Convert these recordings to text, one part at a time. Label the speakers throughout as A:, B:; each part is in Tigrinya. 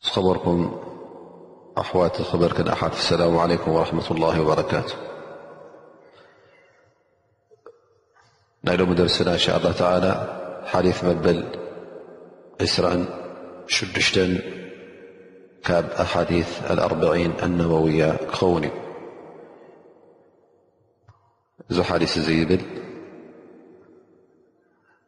A: خبركم أحوا راسلام عليكم ورحمة الله وبركاته لمدرسنا ن شاء الله تعالى حيث مبل سرا ش حاي لأربعين النوية ن يل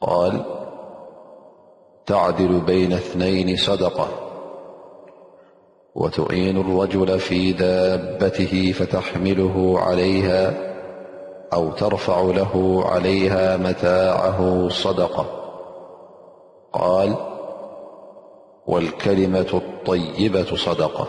A: قال تعدل بين اثنين صدقة وتئين الرجل في ذابته فتحمله عليها أو ترفع له عليها متاعه صدقة قال والكلمة الطيبة صدقة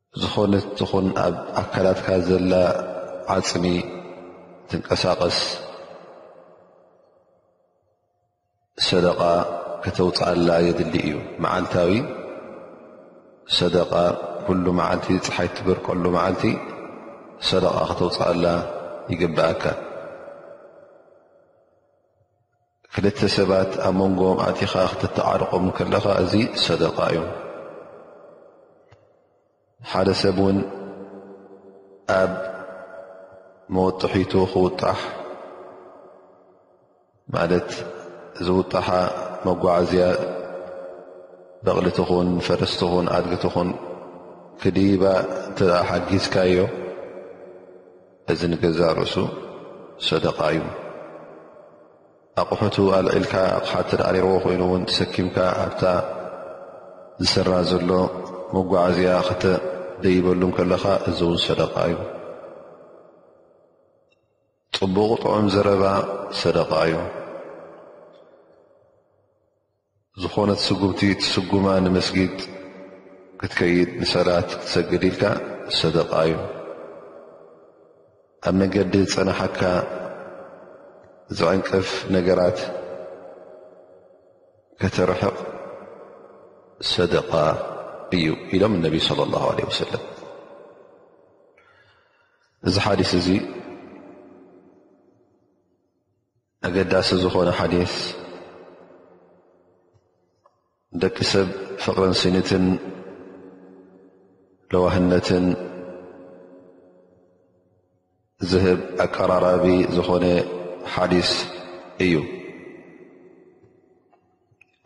A: ዝኾነት ትኹን ኣብ ኣካላትካ ዘላ ዓፅሚ ትንቀሳቐስ ሰደቃ ከተውፅኣላ የድሊ እዩ። መዓልታዊ ሰደቃ ኩሉ መዓልቲ ፀሓይ ትበርቀሉ መዓልቲ ሰደቃ ከተውፅኣላ ይግበኣካ። ክልተ ሰባት ኣብ መንጎኦም ኣቲኻ ክትተዓርቆም ከለኻ እዚ ሰደቃ እዩ። ሓደ ሰብ እውን ኣብ መወጥሒቱ ክውጣሕ ማለት ዝውጣሓ መጓዓዝያ በቕሊ ትኹን ፈረስ ትኹን ኣድጊ ትኹን ክድይባ እተ ሓጊዝካዮ እዚ ንገዛእ ርእሱ ሰደቃ እዩ። ኣቕሑቱ ኣልዒልካ ኣቕሓ እተደኣ ነይርዎ ኮይኑ እውን ተሰኪምካ ኣብታ ዝስራ ዘሎ መጓዓዝያ ከተደይበሉ ከለኻ እዚ እውን ሰደቃ እዩ። ፅቡቕ ጥዑም ዘረባ ሰደቃ እዩ። ዝኾነት ስጉምቲ ትስጉማ ንመስጊድ ክትከይድ ንሰላት ክትሰግድ ኢልካ ሰደቃ እዩ ኣብ መንገዲ ዝፀናሓካ ዝዕንቅፍ ነገራት ከተርሕቕ ሰደቃ እዩ ኢሎም እነቢ صለ ላه ለ ወሰለም እዚ ሓዲስ እዚ ኣገዳሲ ዝኾነ ሓዲስ ደቂ ሰብ ፍቕርን ሲኒትን ለዋህነትን ዝህብ ኣቀራራቢ ዝኾነ ሓዲስ እዩ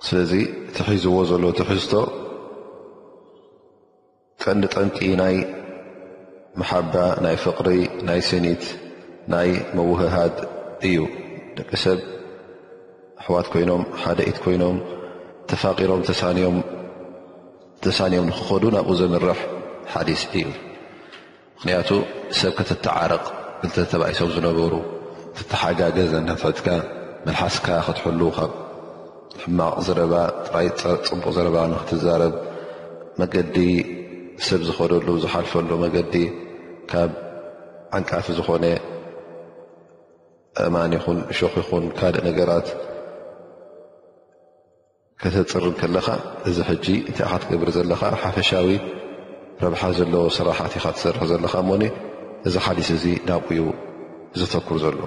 A: ስለዚ እቲ ሒዝዎ ዘሎ ትሕዝቶ ቀንዲ ጠንቂ ናይ መሓባ ናይ ፍቕሪ ናይ ስኒት ናይ ምውህሃድ እዩ ደቂ ሰብ ኣሕዋት ኮይኖም ሓደ ኢት ኮይኖም ተፋቂሮም ተሳንዮም ንክኸዱ ናብኡ ዘምርሕ ሓዲስ እዩ ምኽንያቱ ሰብ ክትተዓረቕ ክልተ ተባይ ሰብ ዝነበሩ ትተሓጋገዝ ነንሕድሕድካ መልሓስካ ክትሕሉ ካብ ሕማቕ ዘረባ ጥራይ ፅቡቕ ዘረባ ንክትዛረብ መገዲ ሰብ ዝኸደሉ ዝሓልፈሉ መገዲ ካብ ዓንቃፊ ዝኾነ እማን ይኹን እሾኽ ይኹን ካልእ ነገራት ከተፅሪ ከለኻ እዚ ሕጂ እቲ ኢኻ ትገብር ዘለኻ ሓፈሻዊ ረብሓ ዘለዎ ስራሓት ኢኻ ትሰርሕ ዘለኻ እሞ እዚ ሓዲስ እዚ ናብኡ ዩ ዘተኩር ዘሎ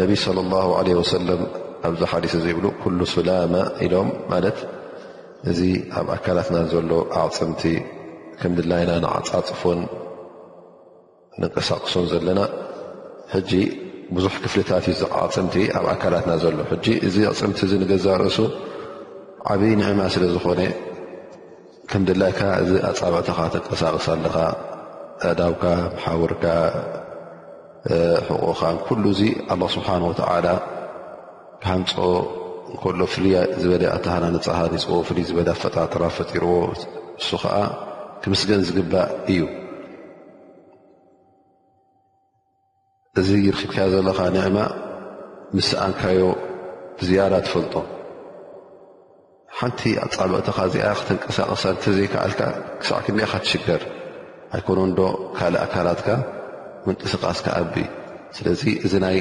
A: ነቢ صለ ላه ለ ወሰለም ኣብዚ ሓዲስ እዚ ይብሉ ኩሉ ሱላማ ኢሎም ማለት እዚ ኣብ ኣካላትና ዘሎ ኣዕፅምቲ ከም ድላይና ንዓፃፅፎን ንቀሳቅሶን ዘለና ሕጂ ብዙሕ ክፍልታት እዩ ኣዕፅምቲ ኣብ ኣካላትና ዘሎ ሕጂ እዚ ኣዕፅምቲ እዚ ንገዛ ርእሱ ዓብዪ ንዕማ ስለ ዝኾነ ከም ድላይካ እዚ ኣፃብዕትኻ ተቀሳቅስ ኣለኻ ኣእዳውካ መሓውርካ ሕቑካ ኩሉ እዚ ኣላ ስብሓን ወተዓላ ክሃንፆ እንከሎ ፍልይ ዝበለ ኣተሃናንፃ ሃኒፅዎ ፍልይ ዝበለ ኣፈጣጥራ ፈጢርዎ እሱ ከዓ ክምስገን ዝግባእ እዩ እዚ ርኪብካዮ ዘለኻ ኒዕማ ምስ ሰኣንካዮ ብዝያዳ ትፈልጦ ሓንቲ ኣፃብዕትኻ እዚኣ ክተንቀሳቐሳ እንተዘይከኣልካ ክሳዕ ክንደይካ ትሽገር ኣይኮነንዶ ካልእ ኣካላትካ ምንቅስቓስ ክኣቢ ስለዚ እዚ ናይ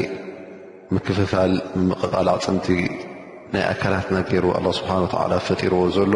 A: ምክፍፋል ምምቕቓል ኣዕፅምቲ ናይ ኣካላትና ገይሩ ኣላ ስብሓን ወተዓላ ፈጢርዎ ዘሎ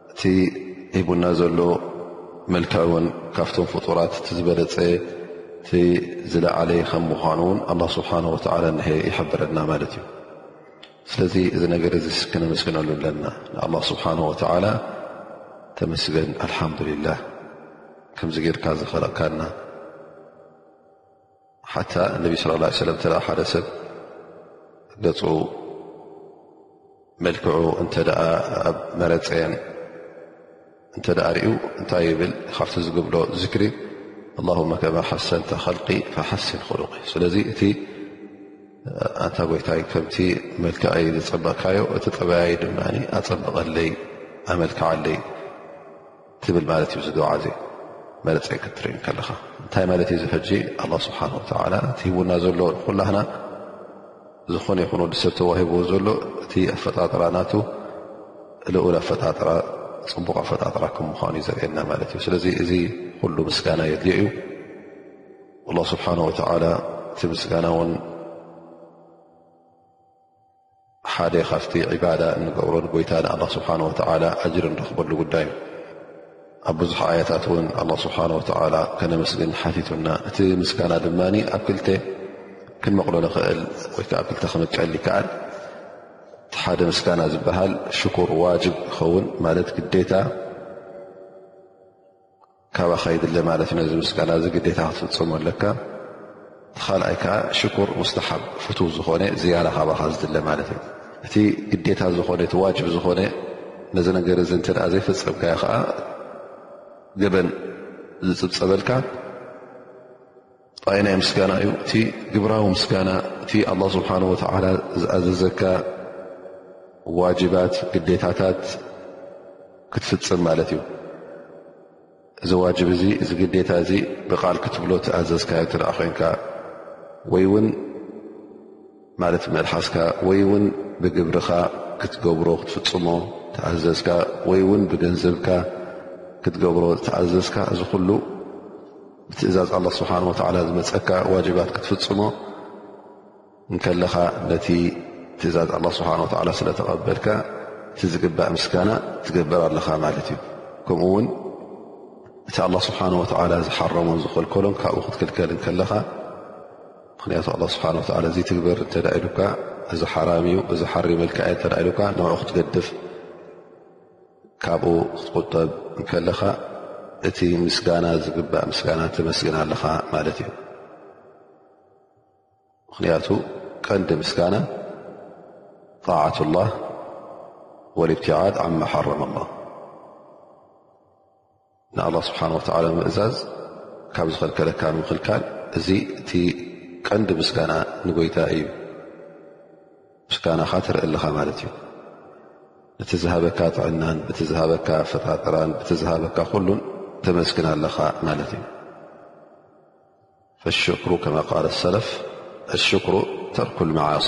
A: እቲ ሂቡና ዘሎ መልካ ውን ካብቶም ፍጡራት እቲ ዝበለፀ እቲ ዝለዓለ ከም ምዃኑ ውን ኣላ ስብሓን ወተላ ን ይሕበረና ማለት እዩ ስለዚ እዚ ነገር እዚ ስክነመስግነሉ ኣለና ንኣላ ስብሓን ወተላ ተመስገን ኣልሓምዱልላህ ከምዚ ጌርካ ዝኸለቕካና ሓታ እነቢ ስለ ላ ሰለም እተ ሓደ ሰብ ገፁ መልክዑ እንተ ኣብ መረፀን እንተ ርእዩ እንታይ ይብል ካብቲ ዝግብሎ ዝክሪ ኣላሁመ ከማ ሓሰንተ ኸልቂ ሓሲን ክሉቅ ስለዚ እቲ ኣንታ ጎይታይ ከምቲ መልክዐይ ዝፀበቕካዮ እቲ ጠበያይ ድማ ኣፀበቐለይ ኣመልክዓለይ ትብል ማለት እዩ ዝዱዓ እዚ መርፀ ክትርኢ ከለኻ እንታይ ማለት እዩ ዝሕጂ ኣላ ስብሓን ወተላ እቲ ሂውና ዘሎ ንኩላህና ዝኾነ ይኹን ወዲ ሰብ ተዋሂብዎ ዘሎ እቲ ኣፈጣጥራ ናቱ ልኡል ኣፈጣጥራ ፅቡቕ ኣፈጣጥራ ከም ምዃኑ እዩ ዘርእየና ማለት እዩ ስለዚ እዚ ኩሉ ምስጋና የድልዮ እዩ ኣላ ስብሓን ወተላ እቲ ምስጋና እውን ሓደ ካብቲ ዒባዳ እንገብሮ ንጎይታ ንኣላ ስብሓን ወተዓላ ኣጅር ንረኽበሉ ጉዳይ እዩ ኣብ ብዙሕ ኣያታት እውን ኣላ ስብሓን ወተዓላ ከነመስግን ሓቲቱና እቲ ምስጋና ድማ ኣብ ክልተ ክንመቕሎ ንኽእል ወይ ከዓ ኣብ ክልተ ክምቀል ይከኣል እቲ ሓደ ምስጋና ዝበሃል ሽኩር ዋጅብ ይኸውን ማለት ግዴታ ካባኻ ይድለ ማለት ነዚ ምስጋና እዚ ግዴታ ክትፍጽሞ ኣለካ እቲ ካልኣይ ከኣ ሽኩር ሙስተሓብ ፍቱው ዝኾነ ዝያዳ ካባኻ ዝድለ ማለት እዩ እቲ ግዴታ ዝኾነ እቲ ዋጅብ ዝኾነ ነዚ ነገር እዚ እንተ ዘይፈፀምካዮ ከዓ ገበን ዝፅብፀበልካ ጥራይ ናይ ምስጋና እዩ እቲ ግብራዊ ምስጋና እቲ ኣላ ስብሓን ወተዓላ ዝኣዘዘካ ዋጅባት ግዴታታት ክትፍፅም ማለት እዩ እዚ ዋጅብ እዚ እዚ ግዴታ እዚ ብቓል ክትብሎ ትኣዘዝካዮ እተ ኮንካ ወይ ውን ማለት መልሓስካ ወይ ውን ብግብርኻ ክትገብሮ ክትፍፅሞ ተኣዘዝካ ወይ ውን ብገንዘብካ ክትገብሮ ተኣዘዝካ እዚ ኩሉ ብትእዛዝ ኣላ ስብሓን ወተዓላ ዝመፀካ ዋጅባት ክትፍፅሞ እንከለኻ ነቲ ትእዛዝ ኣላ ስብሓን ወተዓላ ስለ ተቐበልካ እቲ ዝግባእ ምስጋና ትገብር ኣለኻ ማለት እዩ ከምኡ እውን እቲ ኣላ ስብሓን ወተዓላ ዝሓረሞን ዝኸልከሎን ካብኡ ክትክልከል እንከለኻ ምክንያቱ ኣላ ስብሓን ወተዓላ እዚ ትግበር እንተ ኢሉካ እዚ ሓራም እዩ እዚ ሓሪመልካ እየ እተ ኢሉካ ንኡ ክትገድፍ ካብኡ ክትቁጠብ እንከለኻ እቲ ምስጋና ዝግባእ ምስጋና ተመስግን ኣለኻ ማለት እዩ ምክንያቱ ቀንዲ ምስጋና ጣዓት ላህ ወልብትዓድ ዓማ ሓረም ኣላ ንኣላህ ስብሓን ወተዓላ ምእዛዝ ካብ ዝኸልከለካ ምኽልካል እዚ እቲ ቀንዲ ምስጋና ንጎይታ እዩ ምስጋናኻ ትርኢ ኣለኻ ማለት እዩ እቲ ዝሃበካ ጥዕናን እቲ ዝሃበካ ፈጣጥራን እቲ ዝሃበካ ኩሉን ተመስግን ኣለኻ ማለት እዩ ፈሽክሩ ከማ ቃል ሰለፍ ኣሽክሩ ተርኩ ልመዓሲ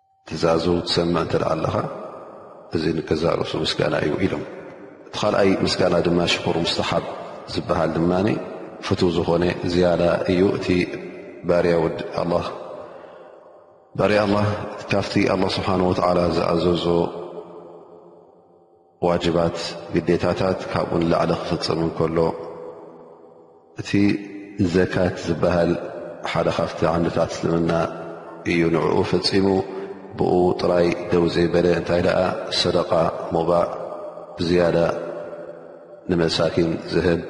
A: ትዛዙ ትሰምዕ እንተ ኣለኻ እዚ ንገዛእ ርእሱ ምስጋና እዩ ኢሎም እቲ ካልኣይ ምስጋና ድማ ሽኩር ሙስተሓብ ዝበሃል ድማ ፍቱ ዝኾነ ዝያዳ እዩ እቲ ባርያ ወዲ ኣላ ባርያ ኣላ ካብቲ ኣላ ስብሓን ወተዓላ ዝኣዘዞ ዋጅባት ግዴታታት ካብኡ ንላዕሊ ክፍፅም እንከሎ እቲ ዘካት ዝበሃል ሓደ ካብቲ ዓንድታት እስልምና እዩ ንዕኡ ፈፂሙ ብኡ ጥራይ ደው ዘይበለ እንታይ ደኣ ሰደቃ ሞባእ ብዝያዳ ንመሳኪን ዝህብ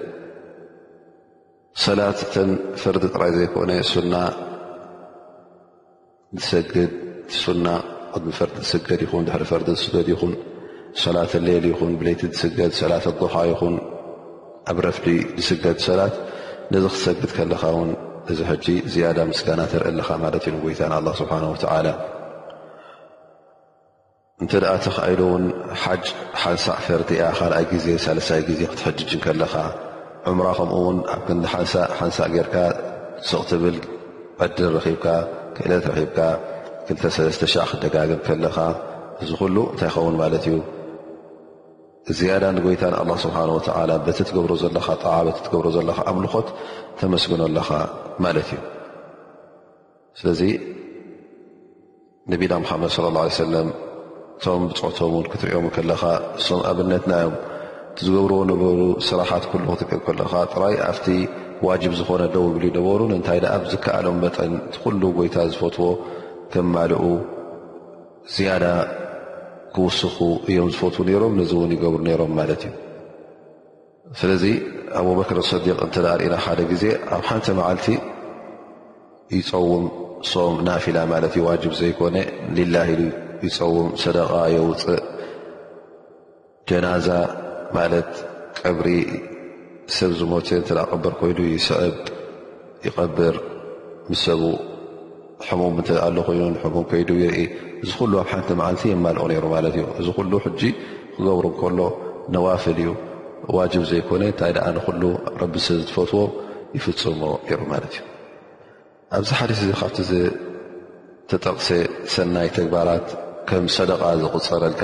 A: ሰላት እተን ፈርዲ ጥራይ ዘይኮነ ሱና ዝሰግድ ሱና ቅድሚ ፈርዲ ዝስገድ ይኹን ድሕሪ ፈርዲ ዝስገድ ይኹን ሰላት ሌል ይኹን ብለይቲ ዝስገድ ሰላት ኣዱሓ ይኹን ኣብ ረፍዲ ዝስገድ ሰላት ነዚ ክትሰግድ ከለኻ ውን እዚ ሕጂ ዝያዳ ምስጋና ተርኢ ኣለኻ ማለት እዩ ንጎይታና ኣላ ስብሓን ወተዓላ እንተ ደኣ ተኻኢሉ ውን ሓጅ ሓንሳዕ ፈርዲ እያ፣ ካልኣይ ግዜ ሳልሳይ ግዜ ክትሕጅጅ እንከለኻ፣ ዑምራ ከምኡ ውን ኣብ ክንዲ ሓንሳእ ሓንሳእ ጌርካ ስቕ ትብል ዕድል ረኺብካ ክእለት ረኺብካ ክልተ ሰለስተ ሻዕ ክትደጋግም ከለኻ እዚ ኩሉ እንታይ ይኸውን ማለት እዩ ዝያዳ ንጎይታ ንኣላ ስብሓን ወተዓላ በቲ ትገብሮ ዘለኻ ጣዓ በቲ ትገብሮ ዘለኻ ኣምልኾት ተመስግኖ ኣለኻ ማለት እዩ። ስለዚ ነቢና ሙሓመድ ስለ ላ ሰለም እቶም ብፆቶም ውን ክትሪኦም ከለኻ እሶም ኣብነትና እዮም እቲ ዝገብርዎ ነበሩ ስራሓት ኩሉ ክትቅብ ከለኻ ጥራይ ኣብቲ ዋጅብ ዝኾነ ደው ብሉ ነበሩ ንእንታይ ደኣ ብዝከኣሎም መጠን እቲ ኩሉ ጎይታ ዝፈትዎ ከማልኡ ዝያዳ ክውስኹ እዮም ዝፈትዉ ነይሮም ነዚ እውን ይገብሩ ነይሮም ማለት እዩ ስለዚ ኣቡበክር ኣሰዲቅ እንተ ርእና ሓደ ግዜ ኣብ ሓንቲ መዓልቲ ይፀውም ሶም ናፊላ ማለት ዩ ዋጅብ ዘይኮነ ሊላ ኢሉ ይፀውም ሰደቃ የውፅእ ጀናዛ ማለት ቀብሪ ሰብ ዝሞተ እተ ቀበር ኮይኑ ይስዕብ ይቀብር ምሰቡ ሕሙም እንተ ኣሎ ኮይኑን ሕሙም ከይዱ ይርኢ እዚ ኩሉ ኣብ ሓንቲ መዓልቲ የማልኦ ነይሩ ማለት እዩ እዚ ኩሉ ሕጂ ክገብሩ ከሎ ነዋፍል እዩ ዋጅብ ዘይኮነ እንታይ ደኣ ንኩሉ ረቢ ስለ ዝትፈትዎ ይፍፅሞ ነይሩ ማለት እዩ ኣብዚ ሓዲስ እዚ ካብቲ ዝተጠቕሰ ሰናይ ተግባራት ከም ሰደቃ ዝቁፀረልካ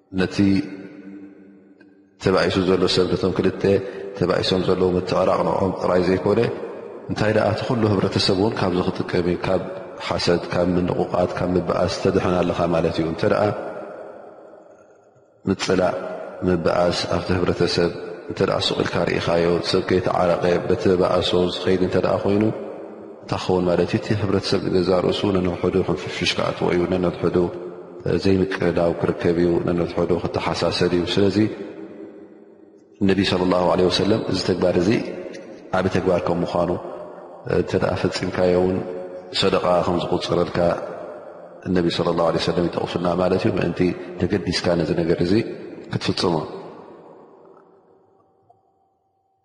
A: ነቲ ተባኢሱ ዘሎ ሰብ ነቶም ክልተ ተባኢሶም ዘለዉ ምትዕራቕ ንኦም ጥራይ ዘይኮነ እንታይ ደኣ እቲ ኩሉ ህብረተሰብ እውን ካብዚ ክጥቀም እዩ ካብ ሓሰት ካብ ምንቑቓት ካብ ምበኣስ ተድሐን ኣለኻ ማለት እዩ እንተ ደኣ ምፅላእ ምበኣስ ኣብቲ ህብረተሰብ እንተ ስቑኢልካ ርኢኻዮ ሰብ ከይተዓረቐ በቲ በእሶ ዝኸይድ እንተ ኮይኑ እንታይ ክኸውን ማለት እዩ እቲ ህብረተሰብ ንገዛ ርእሱ ነንሕዱ ሕንፍሽፍሽ ክኣትዎ እዩ ነንሕዱ ዘይምቅዳው ክርከብ እዩ ነንትሐዱ ክተሓሳሰድ እዩ ስለዚ እነቢ ስለ ላ ለ ወሰለም እዚ ተግባር እዚ ዓብ ተግባር ከም ምኳኑ እንተ ፈፂምካዮ እውን ሰደቃ ከም ዝቁፅረልካ እነቢ ስለ ላ ለ ሰለም ይጠቕሱልና ማለት እዩ ምእንቲ ተገዲስካ ነዚ ነገር እዚ ክትፍፅሙ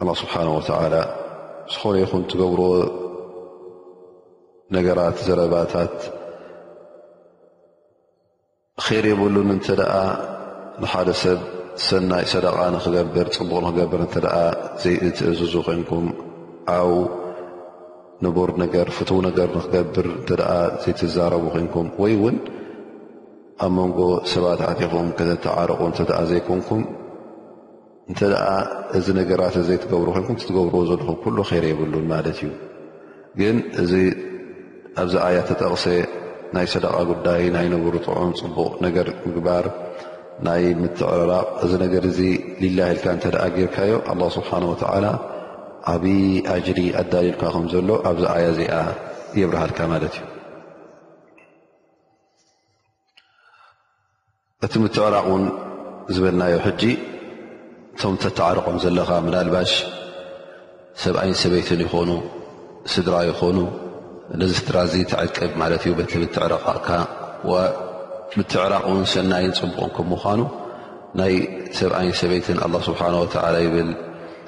A: ኣላ ስብሓን ወተላ ዝኾነ ይኹን ትገብሮ ነገራት ዘረባታት ኼር የብሉን እንተ ደኣ ንሓደ ሰብ ሰናይ ሰደቓ ንክገብር ፅቡቕ ንክገብር እንተ ደኣ ዘይእትእዝዙ ኮንኩም ኣው ንቡር ነገር ፍትው ነገር ንክገብር እንተ ደኣ ዘይትዛረቡ ኮንኩም ወይ እውን ኣብ መንጎ ሰባት ዓቲኹም ከተተዓርቑ እንተ ደኣ ዘይኮንኩም እንተ እዚ ነገራት ዘይትገብሩ ኮንኩም ትገብርዎ ዘለኹም ኩሉ ኸይረ የብሉን ማለት እዩ ግን እዚ ኣብዚ ኣያ ተጠቕሰ ናይ ሰደቃ ጉዳይ ናይ ነብሩ ጥዑም ፅቡቕ ነገር ምግባር ናይ ምትዕርራቕ እዚ ነገር እዚ ሊላ ኢልካ እንተ ጌርካዮ ኣላ ስብሓን ወተዓላ ዓብዪ ኣጅሪ ኣዳልልካ ከም ዘሎ ኣብዚ ኣያ እዚኣ የብርሃልካ ማለት እዩ እቲ ምትዕራቕ ውን ዝበልናዮ ሕጂ እቶም ተተዓርቖም ዘለኻ ምናልባሽ ሰብኣይን ሰበይትን ይኾኑ ስድራ ይኾኑ ነዚ ስድራ እዚ ተዕቅብ ማለት እዩ በቲ ምትዕረቓእካ ምትዕራቕ ውን ሰናይን ፅቡቕን ከም ምኳኑ ናይ ሰብኣይን ሰበይትን ኣላ ስብሓን ወተዓላ ይብል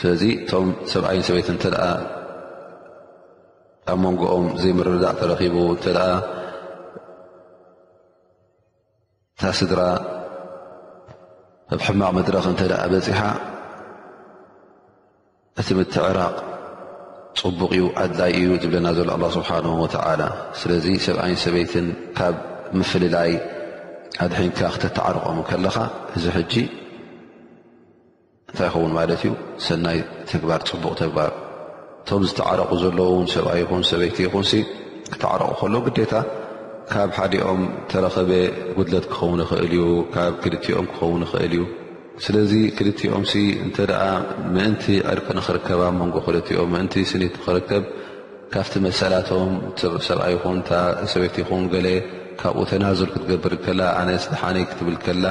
A: ስለዚ እቶም ሰብኣይን ሰበይት እተ ኣብ መንጎኦም ዘይምርዳእ ተረኪቡ እተ እታ ስድራ ኣብ ሕማቕ መድረኽ እተ በፂሓ እቲ ምትዕራቕ ፅቡቕ እዩ ኣድላይ እዩ ዝብለና ዘሎ ኣላ ስብሓን ወተላ ስለዚ ሰብኣይን ሰበይትን ካብ ምፍልላይ ኣድሒንካ ክተተዓርቆም ከለኻ እዚ ሕጂ እንታይ ይኸውን ማለት እዩ ሰናይ ተግባር ፅቡቕ ተግባር እቶም ዝተዓረቑ ዘለዉ ውን ሰብኣ ይኹን ሰበይቲ ይኹን ክተዓረቑ ከሎ ግዴታ ካብ ሓዲኦም ተረኸበ ጉድለት ክኸውን ይኽእል እዩ ካብ ክልቲኦም ክኸውን ይኽእል እዩ ስለዚ ክልቲኦም ሲ እንተ ምእንቲ ዕርቂ ንክርከብ ኣብ መንጎ ክልቲኦም ምእንቲ ስኒት ንክርከብ ካብቲ መሰላቶም ሰብኣይ ይኹን ሰበይቲ ይኹን ገለ ካብኡ ተናዙል ክትገብር እንከላ ኣነስ ደሓነይ ክትብል ከላ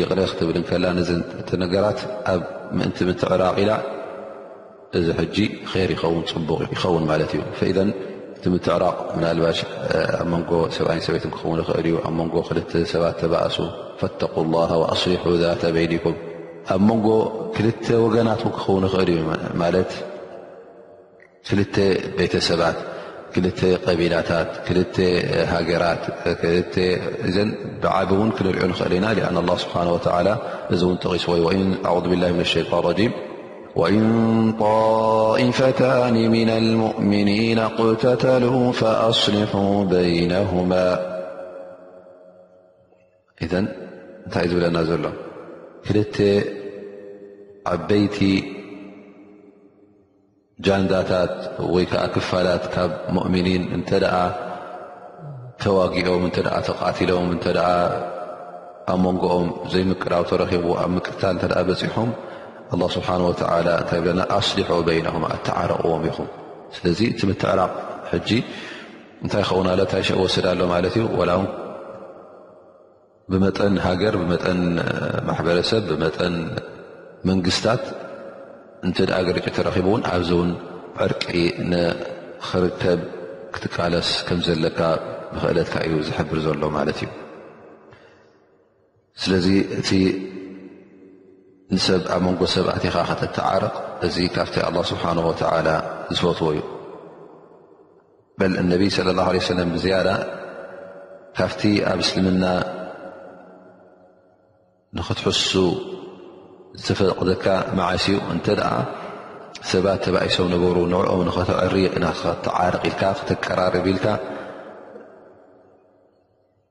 A: ይቕረ ክትብል እንከላ ነዘን ነገራት ኣብ ምእንቲ ምትዕራቕ ኢላ እዚ ሕጂ ር ይኸውን ፅቡቕ ይኸውን ማለት እዩ ፈኢዘን እቲ ምትዕራቕ ምናልባሽ ኣብ መንጎ ሰብኣይን ሰበይትን ክኸውን ይኽእል እዩ ኣብ መንጎ ክልተ ሰባት ተባእሱ ፈተቁ ላ ኣስሊሑ ዛተ በይኒኩም ኣብ መንጎ ክልተ ወገናት ክኸውን ይኽእል እዩ ማለት እ ቤተሰባ ل قبيلتات هجراتب ممكن العنق لينا لأن الله سبحانه وتعالى نتأعوذ بالله من الشيان ارجيم وإن طائفتان من المؤمنين قتتلو فأصلحوا بينهما إذ ت ጃንዳታት ወይ ከዓ ክፋላት ካብ ሙእሚኒን እንተ ተዋጊኦም እተ ተቃቲሎም እተ ኣብ መንጎኦም ዘይምቅራብ ተረኺቡ ኣብ ምቅታል እተ በፂሖም ኣላ ስብሓን ወተላ እንታይ ብለና ኣስሊሖ በይናኹም ኣተዓረቕዎም ኢኹም ስለዚ እቲ ምትዕራቕ ሕጂ እንታይ ይኸውን ኣሎ እንታይ ሸእ ወስድ ኣሎ ማለት እዩ ላ ብመጠን ሃገር ብመጠን ማሕበረሰብ ብመጠን መንግስታት እንተ ደኣ ግርጭት ተረኺቡ እውን ኣብዚ እውን ዕርቂ ንኽርከብ ክትቃለስ ከም ዘለካ ብክእለትካ እዩ ዝሕብር ዘሎ ማለት እዩ ስለዚ እቲ ንሰብ ኣብ መንጎ ሰብ ኣቲኻ ከተተዓርቕ እዚ ካብቲ ኣላ ስብሓን ወተዓላ ዝፈትዎ እዩ በል እነቢ ስለ ላ ለ ሰለም ብዝያዳ ካብቲ ኣብ እስልምና ንኽትሕሱ ዝተፈቕደካ መዓስ እዩ እንተ ደኣ ሰባት ተባኢሶም ነበሩ ንዕኦም ንኸተዕሪ ናኸተዓርቕ ኢልካ ክተቀራርብ ኢልካ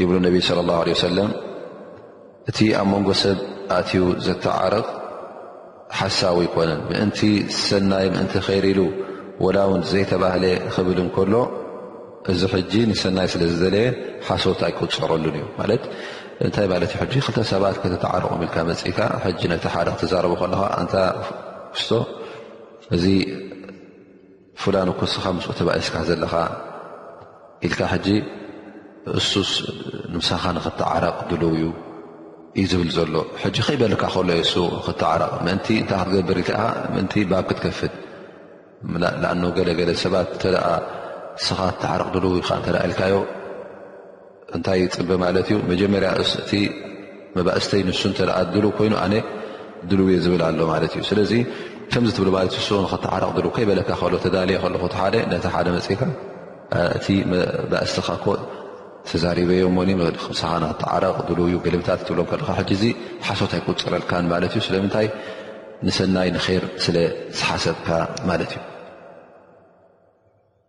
A: ይብሉ ነቢ صለ ላه ለ ሰለም እቲ ኣብ መንጎ ሰብ ኣትዩ ዘተዓርቕ ሓሳዊ ኣይኮነን ምእንቲ ሰናይ ምእንቲ ኸይር ኢሉ ወላ ውን ዘይተባህለ ክብል እንከሎ እዚ ሕጂ ንሰናይ ስለ ዝደለየ ሓሶት ኣይቁፀረሉን እዩ ማለት እንታይ ማለት እዩ ሕጂ ክልተ ሰባት ከተተዓርቑ ምልካ መፅእካ ሕጂ ነቲ ሓደ ክትዛረቡ ከለኻ ኣንታ ክስቶ እዚ ፉላን እኮ እስኻ ምስኡ ተባኢስካ ዘለኻ ኢልካ ሕጂ እሱስ ንምሳኻ ንኽትዓረቕ ድልው እዩ እዩ ዝብል ዘሎ ሕጂ ከይበልካ ከሎ ዩ እሱ ክትዓረቕ ምእንቲ እንታይ ክትገብር ኢልካ ኢኻ ምእንቲ ባብ ክትከፍት ንኣኖ ገለገለ ሰባት እተ እስኻ ትተዓረቕ ድልው ኢኻ እተ ኢልካዮ እንታይ ይፅበ ማለት እዩ መጀመርያ እቲ መባእስተይ ንሱ እተ ድልው ኮይኑ ኣነ ድልው እየ ዝብል ኣሎ ማለት እዩ ስለዚ ከምዚ ትብል ማለት ዩ ሱቅ ንክተዓረቕ ድልው ከይበለካ ከሎ ተዳልየ ከለኩ ሓደ ነቲ ሓደ መፅእካ እቲ መባእስትካ ኮ ተዛሪበዮ ሞኒ ክምስኻ ንክተዓረቕ ድልው እዩ ገለምታት ትብሎም ከለካ ሕጂ እዚ ሓሶት ኣይቁፅረልካን ማለት እዩ ስለምንታይ ንሰናይ ንር ስለ ዝሓሰብካ ማለት እዩ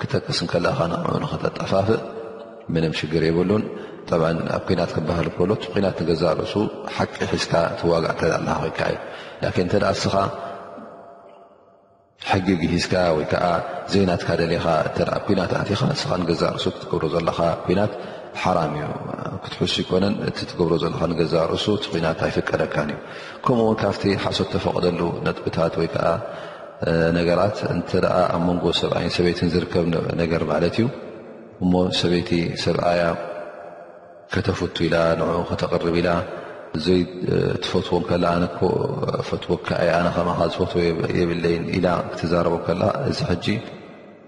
A: ክትደቅስ እንከለኻ ንዕኡ ንኸተጠፋፍእ ምንም ሽግር የብሉን ጠብ ኣብ ኩናት ክበሃል ከሎ እቲ ኩናት ንገዛእ ርእሱ ሓቂ ሒዝካ ትዋጋእ እተ ኣለካ ኮይካ እዩ ላን እንተ እስኻ ሕጊ ግሂዝካ ወይ ከዓ ዘይናትካ ደሊኻ እተ ኣብ ኩናት ኣትኻ እስኻ ንገዛእ ርእሱ ክትገብሮ ዘለኻ ኩናት ሓራም እዩ ክትሕሱ ይኮነን እቲ ትገብሮ ዘለካ ንገዛእ ርእሱ እቲ ኩናት ኣይፍቀደካን እዩ ከምኡውን ካብቲ ሓሶት ተፈቕደሉ ነጥብታት ወይከዓ ነገራት እንተ ደኣ ኣብ መንጎ ሰብኣይን ሰበይትን ዝርከብ ነገር ማለት እዩ እሞ ሰበይቲ ሰብኣያ ከተፍቱ ኢላ ንዕኡ ከተቕርብ ኢላ ዘይትፈትዎ ከላ ኣነ ኮ ፈትወካ እየ ኣነ ከማኻ ዝፈትዎ የብለይን ኢላ ክትዛረቦ ከላ እዚ ሕጂ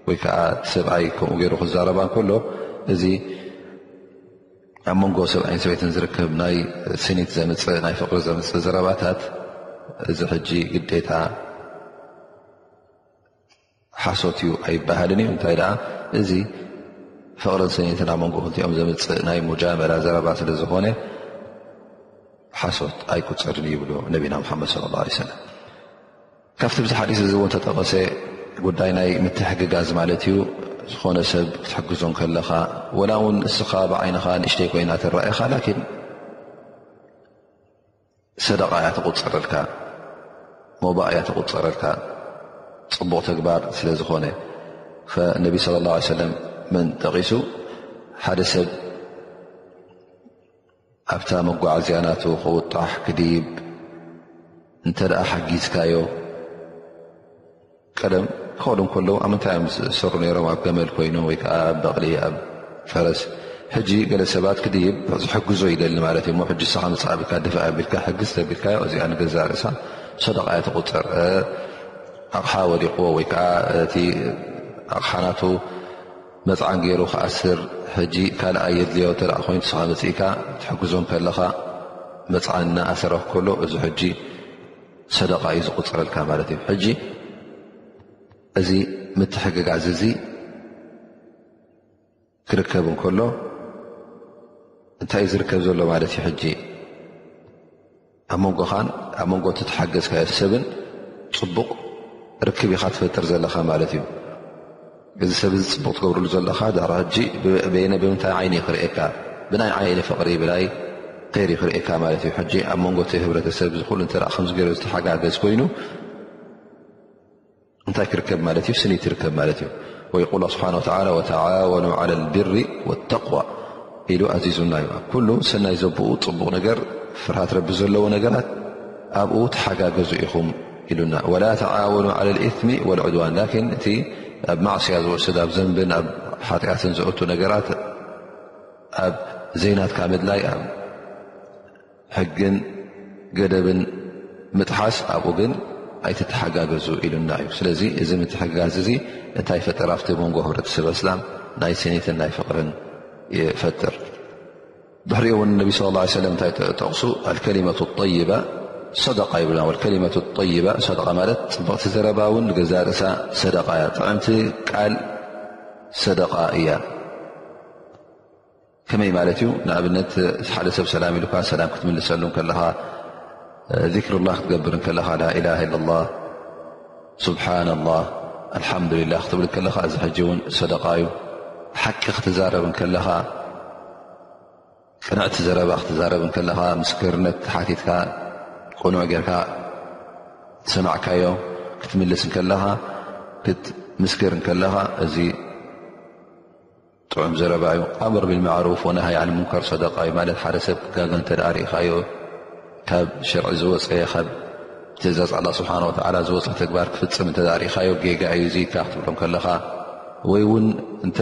A: ወይ ከዓ ሰብኣይ ከምኡ ገይሩ ክዛረባ ከሎ እዚ ኣብ መንጎ ሰብኣይን ሰበይትን ዝርከብ ናይ ስኒት ዘምፅእ ናይ ፍቕሪ ዘምፅእ ዘረባታት እዚ ሕጂ ግዴታ ሓሶት እዩ ኣይበሃልን እዩ እንታይ ደኣ እዚ ፍቕርን ስኒትን ኣብ መንጎ ክልቲኦም ዘምፅእ ናይ ሙጃመላ ዘረባ ስለ ዝኾነ ሓሶት ኣይቁፅርን ይብሉ ነቢና ሙሓመድ ለ ላ ሰለም ካብቲ ብዚ ሓዲስ እዚ እውን ተጠቐሰ ጉዳይ ናይ ምትሕግጋዝ ማለት እዩ ዝኾነ ሰብ ክትሕግዞ ከለኻ ወላ እውን ንስኻ ብዓይንኻ ንእሽተይ ኮይና ትረኣኻ ላኪን ሰደቃ እያ ተቁፅረልካ ሞባ እያ ተቁፅረልካ ፅቡቕ ተግባር ስለ ዝኾነ ነቢ ስለ ላ ሰለም መን ጠቒሱ ሓደ ሰብ ኣብታ መጓዓዝያ ናቱ ክውጣሕ ክድይብ እንተ ደኣ ሓጊዝካዮ ቀደም ክኸዱ እንከለዉ ኣብ ምንታይ እዮም ዝሰሩ ነይሮም ኣብ ገመል ኮይኑ ወይ ከዓ ኣብ በቕሊ ኣብ ፈረስ ሕጂ ገለ ሰባት ክድይብ ዝሕግዞ ይደሊ ማለት እዩሞ ሕጂ ሰኻ መፅዓብልካ ድፋ ኣቢልካ ሕግዝ ተቢልካዮ እዚኣ ንገዛ ርእሳ ሰደቃ እያ ትቁፅር ኣቕሓ ወዲቕዎ ወይ ከዓ እቲ ኣቕሓናቱ መጽዓን ገይሩ ክኣስር ሕጂ ካልኣ የድልዮ እተ ኮይኑ ንስኻ መጽእካ ትሕግዞም ከለኻ መፅዓን እናኣሰረ ከሎ እዚ ሕጂ ሰደቃ እዩ ዝቁፅረልካ ማለት እዩ ሕጂ እዚ ምትሕግጋዝ እዚ ክርከብ እንከሎ እንታይ እዩ ዝርከብ ዘሎ ማለት እዩ ሕጂ ኣብ መንጎኻን ኣብ መንጎ እቲ ተሓገዝካዮ ሰብን ፅቡቕ ርክብ ኢኻ ትፈጥር ዘለኻ ማለት እዩ እዚ ሰብ እዚ ፅቡቕ ትገብርሉ ዘለኻ ዳራጂ በየነ ብምንታይ ዓይኒ ዩ ክርእካ ብናይ ዓይኒ ፍቕሪ ብናይ ር ዩ ክርእካ ማለት እዩ ሕጂ ኣብ መንጎቲ ህብረተሰብ ዝኩሉ እተ ከምዚ ገይሮ ዝተሓጋገዝ ኮይኑ እንታይ ክርከብ ማለት እዩ ስኒት ይርከብ ማለት እዩ ወይ ቁል ስብሓን ወተላ ወተዓወኑ ዓላ ልብሪ ወተቅዋ ኢሉ ኣዚዙና እዩ ኩሉ ሰናይ ዘብኡ ፅቡቕ ነገር ፍርሃት ረቢ ዘለዎ ነገራት ኣብኡ ተሓጋገዙ ኢኹም ኢሉና ወላ ተዓወኑ ዓላ ልእትሚ ወልዕድዋን ላኪን እቲ ኣብ ማዕስያ ዝወስድ ኣብ ዘንብን ኣብ ሓጢኣትን ዘእቱ ነገራት ኣብ ዘይናትካ ምድላይ ሕግን ገደብን ምጥሓስ ኣብኡ ግን ኣይትተሓጋገዙ ኢሉና እዩ። ስለዚ እዚ ምትሕግጋዝ እዚ እንታይ ይፈጥር ኣብቲ መንጎ ህብረተሰብ ኣስላም ናይ ስኒትን ናይ ፍቕርን ይፈጥር። ድሕሪኡ እውን ነቢ ስለ ላ ሰለም እንታይ ጠቕሱ ኣልከሊመቱ ጠይባ ሰደቃ ይብልና ወልከሊመቱ ጠይባ ሰደቃ ማለት ፅብቕቲ ዘረባ እውን ንገዛ ርእሳ ሰደቃ እያ ጥዕምቲ ቃል ሰደቃ እያ ከመይ ማለት እዩ ንኣብነት ሓደ ሰብ ሰላም ኢሉካ ሰላም ክትምልሰሉ ከለኻ ዚክር ላ ክትገብር ከለኻ ላላ ላ ስብሓና ላ ኣልሓምዱላ ክትብል ከለኻ እዚ ሕጂ እውን ሰደቃ እዩ ሓቂ ክትዛረብ ከለኻ ቅንዕቲ ዘረባ ክትዛረብ ከለኻ ምስክርነት ሓቲትካ ቁኑዕ ጌርካ ዝሰማዕካዮ ክትምልስ ከለኻ ክትምስክር ከለኻ እዚ ጥዑም ዘረባ እዩ ኣምር ብልማዕሩፍ ወነሃይ ዓን ሙንከር ሰደቃ እዩ ማለት ሓደ ሰብ ክጋገ እንተ ርኢኻዮ ካብ ሸርዒ ዝወፀ ካብ ትእዛዝ ኣላ ስብሓን ወተዓላ ዝወፀ ተግባር ክፍፅም እተ ርኢኻዮ ጌጋ እዩ እዚካ ክትብሎም ከለኻ ወይ እውን እንተ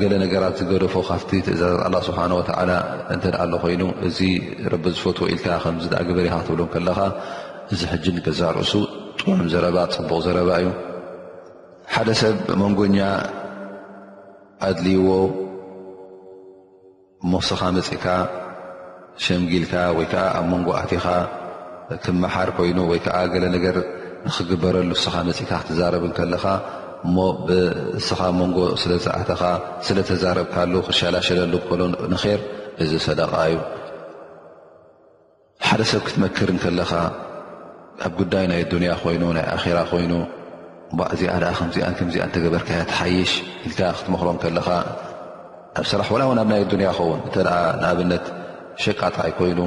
A: ገለ ነገራት ዝገደፎ ካብቲ ትእዛዛት ኣላ ስብሓን ወተዓላ እንተ ኣሎ ኮይኑ እዚ ረቢ ዝፈትዎ ኢልካ ከምዚ ኣ ግበር ኢኻ ክትብሎም ከለኻ እዚ ሕጂ ንገዛእ ርእሱ ጥዑም ዘረባ ፅቡቕ ዘረባ እዩ ሓደ ሰብ መንጎኛ ኣድልይዎ ሞስኻ መፅእካ ሸምጊልካ ወይ ከዓ ኣብ መንጎ ኣቲኻ ትመሓር ኮይኑ ወይ ከዓ ገለ ነገር ንክግበረሉ እስኻ መፅእካ ክትዛረብ ከለኻ እሞ ብእስኻ መንጎ ስለ ዝኣተኻ ስለተዛረብካሉ ክሸላሸለሉ ከሎ ንር እዚ ሰደቃ እዩ ንሓደ ሰብ ክትመክር እንከለኻ ኣብ ጉዳይ ናይ ኣዱንያ ኮይኑ ናይ ኣኼራ ኮይኑ እባ እዚኣ ደኣ ከምዚኣን ከምዚኣን ተገበርካያ ትሓይሽ ኢልካ ክትመኽሮ እንከለኻ ኣብ ስራሕ ወላ እውን ኣብ ናይ ኣዱንያ ኸውን እንተ ንኣብነት ሸቃጣይ ኮይኑ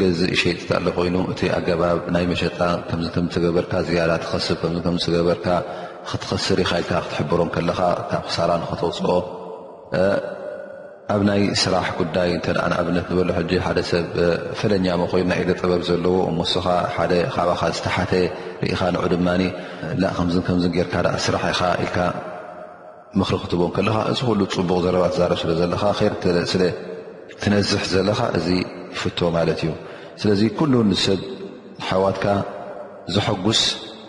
A: ገዝእ ሸይጥ ዳሎ ኮይኑ እቲ ኣገባብ ናይ መሸጣ ከምዚ ከም ትገበርካ ዝያዳ ትኸስብ ከም ከም ዝገበርካ ክትኸስር ኢኻ ኢልካ ክትሕብሮም ከለኻ ካብ ክሳራ ንኸተውፅኦ ኣብ ናይ ስራሕ ጉዳይ እንተ ንኣብነት ንበሎ ሕጂ ሓደ ሰብ ፈለኛ መኾይኑ ናይ ኢደ ጥበብ ዘለዎ እሞ ንስኻ ሓደ ካባኻ ዝተሓተ ርኢኻ ንዑ ድማ ላእ ከምዝን ከምዝን ጌርካ ደኣ ስራሕ ኢኻ ኢልካ ምኽሪ ክትቦ ከለኻ እዚ ኩሉ ፅቡቕ ዘረባ ትዛረብ ስለ ዘለኻ ር ስለ ትነዝሕ ዘለኻ እዚ ይፍቶ ማለት እዩ ስለዚ ኩሉ ንሰብ ሓዋትካ ዘሐጉስ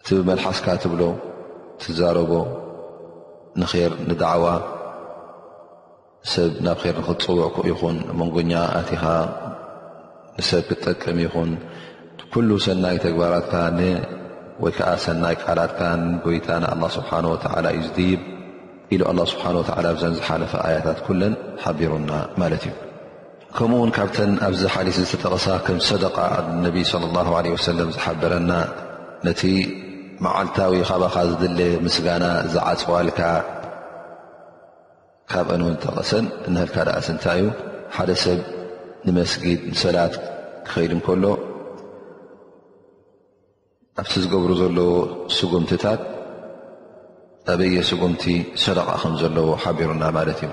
A: እቲ ብመልሓስካ ትብሎ ትዛረቦ ንር ንዳዕዋ ሰብ ናብ ር ንክትፅውዕ ክ ይኹን መንጎኛ ኣቲኻ ንሰብ ክትጠቅም ይኹን ኩሉ ሰናይ ተግባራትካ ወይ ከዓ ሰናይ ቃላትካ ጎይታ ንኣላ ስብሓ ወላ እዩ ዝድይብ ኢሉ ኣላ ስብሓ ወላ ብዘን ዝሓለፈ ኣያታት ኩለን ሓቢሩና ማለት እዩ ከምኡ ውን ካብተን ኣብዚ ሓዲስ ዝተጠቐሳ ከም ሰደቃ ኣነቢ ለ ላ ለ ወሰለም ዝሓበረና ነቲ መዓልታዊ ካባኻ ዝድለ ምስጋና ዝዓፅዋልካ ካብአን ውን ጠቐሰን እንሀልካ ደኣስ እንታይ እዩ ሓደ ሰብ ንመስጊድ ንሰላት ክኸይድ እንከሎ ኣብቲ ዝገብሩ ዘለዎ ስጉምትታት ኣበየ ስጉምቲ ሰረቓ ከም ዘለዎ ሓቢሩና ማለት እዩ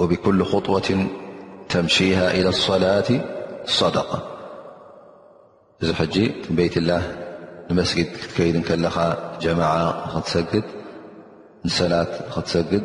A: ወብኩሉ ክጡወት ተምሽሃ ኢለ ሰላት ሰደቃ እዚ ሕጂ ቤትላ ንመስጊድ ክትከይድ ከለኻ ጀማዓ ንክትሰግድ ንሰላት ንክትሰግድ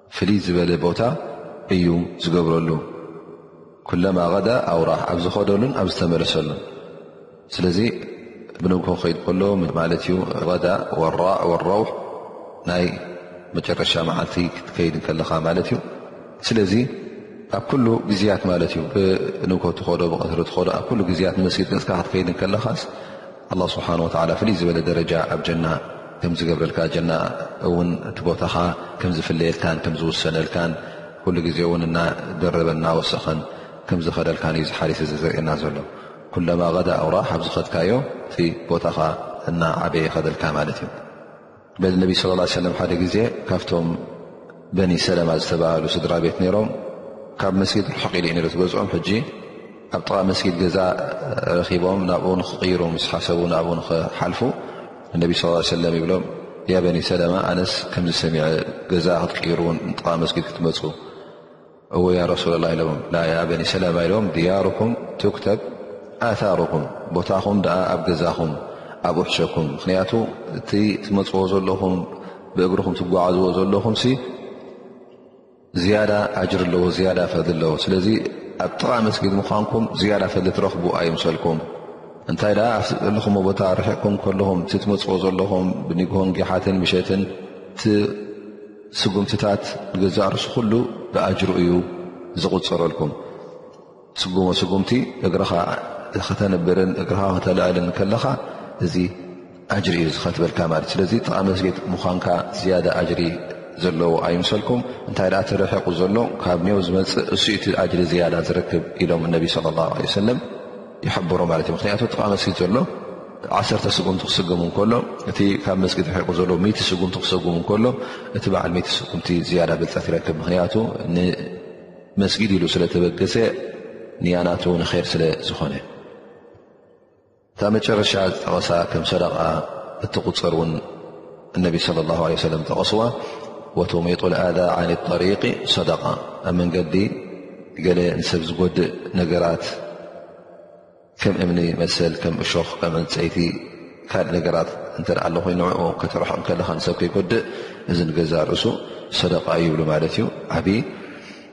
A: ፍልይ ዝበለ ቦታ እዩ ዝገብረሉ ኩለማ غዳ ኣውራህ ኣብ ዝኸደሉን ኣብ ዝተመለሰሉን ስለዚ ብንግሆ ክኸይድ ከሎ ማለት እዩ غዳ ረውሕ ናይ መጨረሻ መዓልቲ ክትከይድ ከለኻ ማለት እዩ ስለዚ ኣብ ኩሉ ግዜያት ማለት እዩ ብንግሆ ትኸዶ ብቐትሪ ትኸዶ ኣብ ኩሉ ግዜያት ንመስጊድ ገፅካ ክትከይድ ከለኻስ ኣላ ስብሓን ወተዓላ ፍልይ ዝበለ ደረጃ ኣብ ጀና ከም ዝገብረልካ ጀና እውን እቲ ቦታኻ ከም ዝፍለየልካን ከም ዝውሰነልካን ኩሉ ግዜ እውን እናደረበን እናወሰኸን ከም ዝኸደልካን እዩ ዝሓዲስ እዚ ዘርእየና ዘሎ ኩለማ ቀዳ ኣውራሕ ኣብ ዝኸድካዮ እቲ ቦታኻ እናዓበየ ይኸደልካ ማለት እዩ በዚ ነቢ ስለ ላ ሰለም ሓደ ግዜ ካብቶም በኒ ሰለማ ዝተባሃሉ ስድራ ቤት ነይሮም ካብ መስጊድ ርሕቕ ኢሉ ዩ ትገዝኦም ሕጂ ኣብ ጥቓ መስጊድ ገዛ ረኺቦም ናብኡ ንክቕይሩ ምስ ሓሰቡ ናብኡ ንክሓልፉ እነቢ ስ ሰለም ይብሎም ያ በኒ ሰለማ ኣነስ ከምዝሰሚዐ ገዛ ክትቅይሩውን ንጥቓ መስጊድ ክትመፁ እወ ያ ረሱላላ ኢሎምም ላ ያ በኒ ሰለማ ኢሎምም ድያሩኩም ትክተብ ኣታሩኩም ቦታኹም ድኣ ኣብ ገዛኹም ኣብኡ ሕሸኩም ምክንያቱ እቲ ትመፅዎ ዘለኹም ብእግርኹም ትጓዓዝዎ ዘለኹም ሲ ዝያዳ ኣጅር ኣለዎ ዝያዳ ፈሊ ኣለዎ ስለዚ ኣብ ጥቓ መስጊድ ምዃንኩም ዝያዳ ፈሊ ትረኽቡ ኣይምሰልኩም እንታይ ደኣ ኣብቲ ዘለኹም ቦታ ርሒቕኩም ከለኹም እቲ ትመፅዎ ዘለኹም ብንግሆን ጊሓትን ምሸትን ስጉምትታት ብገዛእ ርእሱ ኩሉ ብኣጅሩ እዩ ዝቑፅረልኩም። ስጉሞ ስጉምቲ እግርኻ ከተንብርን እግርኻ ከተልዕልን ከለኻ እዚ ኣጅሪ እዩ ዝኸትበልካ ማለት ስለዚ ጥቓ መስጊድ ምዃንካ ዝያዳ ኣጅሪ ዘለዎ ኣይምሰልኩም እንታይ ደኣ ተረሒቑ ዘሎ ካብ ኔው ዝመፅእ እሱኢቲ ኣጅሪ ዝያዳ ዝረክብ ኢሎም እነቢ ስለ ላ ሰለም ይሕብሮ ማለት እዩ ምክንያቱ ጥቃ መስጊድ ዘሎ ዓሰርተ ስጉምቲ ክስጉም እንከሎ እቲ ካብ መስጊድ ሒቁ ዘሎ ሚቲ ስጉምቲ ክሰጉም እንከሎ እቲ በዓል ሚቲ ስጉምቲ ዝያዳ ብልፀት ይረክብ ምክንያቱ ንመስጊድ ኢሉ ስለተበገሰ ንያናቱ ንከር ስለ ዝኮነ እታ መጨረሻ ዝጠቐሳ ከም ሰደቃ እትቁፅር እውን እነቢ صለ ላه ለ ሰለም ጠቐስዋ ወትሚጡ ኣዛ ዓን ጠሪቂ ሰደቃ ኣብ መንገዲ ገለ ንሰብ ዝጎድእ ነገራት ከም እምኒ መሰል ከም እሾኽ ከም ዕንፀይቲ ካልእ ነገራት እንተ ኣሎ ኮይኑ ንኡ ከተርሖም ከለካ ንሰብ ከይጎድእ እዚ ንገዛእ ርእሱ ሰደቃ ይብሉ ማለት እዩ ዓብዪ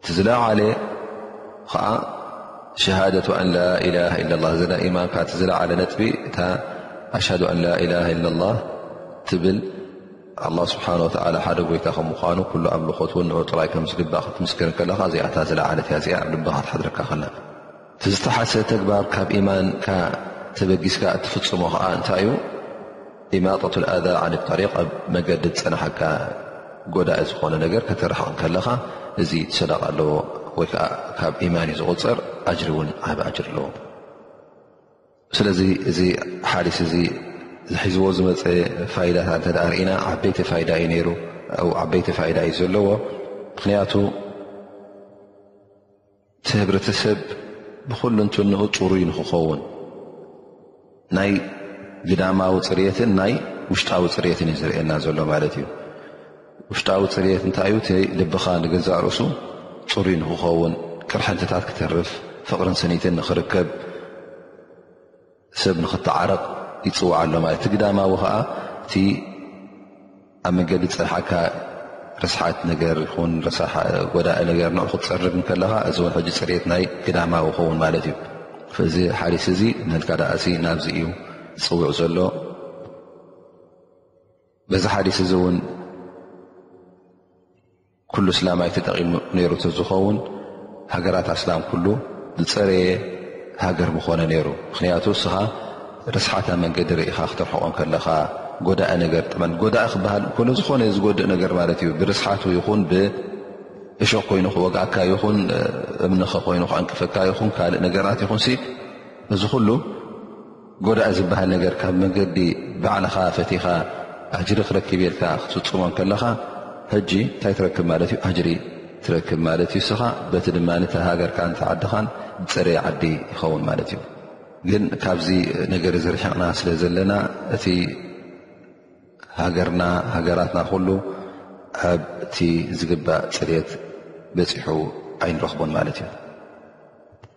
A: እቲ ዝለዓለ ኸዓ ሸሃደቱ ኣን ላኢላሃ ኢለ ላ እዚ ናይ ኢማን ከ እቲ ዝለዓለ ነጥቢ እታ ኣሽሃዱ ኣን ላኢላሃ ኢለ ላ ትብል ኣላ ስብሓን ወተላ ሓደ ጎይታ ከም ምኳኑ ኩሉ ኣምልኾት እውን ንዑ ጥራይ ከም ዝግባእ ክትምስክር ከለካ እዚኣታ ዝለዓለት እያ እዚኣ ኣብ ልብኻ ትሓድረካ ከላ እቲ ዝተሓሰ ተግባር ካብ ኢማንካ ተበጊስካ እትፍፅሞ ኸዓ እንታይ እዩ? ኢማጠቱ ልኣዛ ዓኒ ጠሪቅ ኣብ መገዲ ዝፀናሓካ ጎዳኢ ዝኾነ ነገር ከተርሕቕ ከለኻ እዚ ሰደቃ ኣለዎ ወይ ከዓ ካብ ኢማን እዩ ዝቁፅር ኣጅሪ እውን ዓብ ኣጅሪ ኣለዎ። ስለዚ እዚ ሓዲስ እዚ ዝሒዝዎ ዝመፀ ፋይዳታት እንተ ርእና ዓበይቲ ፋይዳ እዩ ነይሩ ዓበይቲ ፋይዳ እዩ ዘለዎ ምክንያቱ እቲ ህብረተሰብ ብኹልንትንኡ ፅሩይ ንክኸውን ናይ ግዳማዊ ፅርትን ናይ ውሽጣዊ ፅርትን እዩ ዝርእየና ዘሎ ማለት እዩ ውሽጣዊ ፅርት እንታይ እዩ እ ልብኻ ንገዛእ ርእሱ ፅሩይ ንክኸውን ቅርሕንትታት ክተርፍ ፍቕርን ስኒትን ንክርከብ ሰብ ንኽተዓረቕ ይፅዋዕ ኣሎ ማለት እቲ ግዳማዊ ከዓ እቲ ኣብ መንገዲ ዝፀርሓካ ረስሓት ነገር ይኹን ረሳሕ ጎዳኢ ነገር ን ክትፀርግ ከለኻ እዚ ውን ሕጂ ፅሬት ናይ ግዳማዊ ይኸውን ማለት እዩ እዚ ሓሪስ እዚ ንልካ ደኣሲ ናብዚ እዩ ዝፅውዕ ዘሎ በዚ ሓሪስ እዚ እውን ኩሉ እስላማይ ተጠቒሙ ነይሩ ተዝኸውን ሃገራት ኣስላም ኩሉ ዝፀረየ ሃገር ምኾነ ነይሩ ምኽንያቱ እስኻ ርስሓታ መንገዲ ርኢኻ ክትርሕቆ ከለኻ ጎዳኢ ነገር ጥመን ጎዳኢ ክበሃል ኮሎ ዝኾነ ዝጎድእ ነገር ማለት እዩ ብርስሓቱ ይኹን ብእሾክ ኮይኑ ክወግኣካ ይኹን እምንኸ ኮይኑ ክዕንቅፈካ ይኹን ካልእ ነገራት ይኹን እዚ ኩሉ ጎዳኢ ዝበሃል ነገር ካብ መገዲ ባዕልኻ ፈቲኻ ኣጅሪ ክረክብ የልካ ክትፍፅሞ ከለኻ ሕጂ እንታይ ትረክብ ማለት እዩ ኣጅሪ ትረክብ ማለት እዩ ስኻ በቲ ድማ እቲ ሃገርካን ተዓድኻን ዝፀረየ ዓዲ ይኸውን ማለት እዩ ግን ካብዚ ነገር ዝርሕቕና ስለ ዘለና እቲ ሃገርና ሃገራትና ኩሉ ኣብቲ ዝግባእ ፅሬት በፂሑ ኣይንረኽቦን ማለት እዩ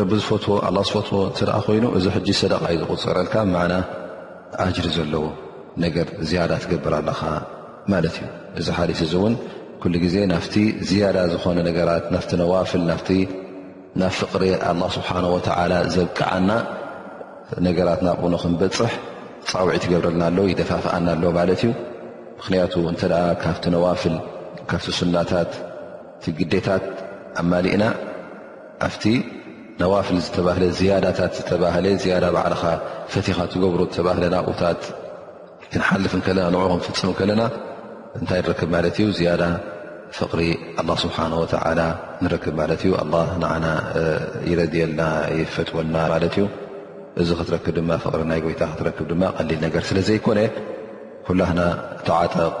A: ረቢ ዝፈትዎ ኣላ ዝፈትዎ እንተደኣ ኮይኑ እዚ ሕጂ ሰደቃ እዩ ዝቁፀረልካ ብማዕና ኣጅሪ ዘለዎ ነገር ዝያዳ ትገብር ኣለኻ ማለት እዩ እዚ ሓዲስ እዚ እውን ኩሉ ግዜ ናፍቲ ዝያዳ ዝኾነ ነገራት ናፍቲ ነዋፍል ናፍቲ ናብ ፍቕሪ ኣላ ስብሓን ወተዓላ ዘብቅዓና ነገራት ናብኡ ንክንበፅሕ ፃውዒ ትገብረልና ኣሎ ይደፋፍኣና ኣሎ ማለት እዩ ምክንያቱ እንተ ካብቲ ነዋፍል ካብቲ ሱናታት እቲ ግዴታት ኣማሊእና ኣብቲ ነዋፍል ዝተባህለ ዝያዳታት ዝተባህለ ዝያዳ ባዕልኻ ፈቲኻ ትገብሮ ዝተባህለ ናብኡታት ክንሓልፍ እንከለና ንዑ ክንፍፅም ከለና እንታይ ንረክብ ማለት እዩ ዝያዳ ፍቕሪ ኣላ ስብሓን ወተላ ንረክብ ማለት እዩ ኣላ ንዓና ይረድየልና ይፈትወና ማለት እዩ እዚ ክትረክብ ድማ ፍቕሪ ናይ ጎይታ ክትረክብ ድማ ቀሊል ነገር ስለ ዘይኮነ ኩላህና ተዓጠቕ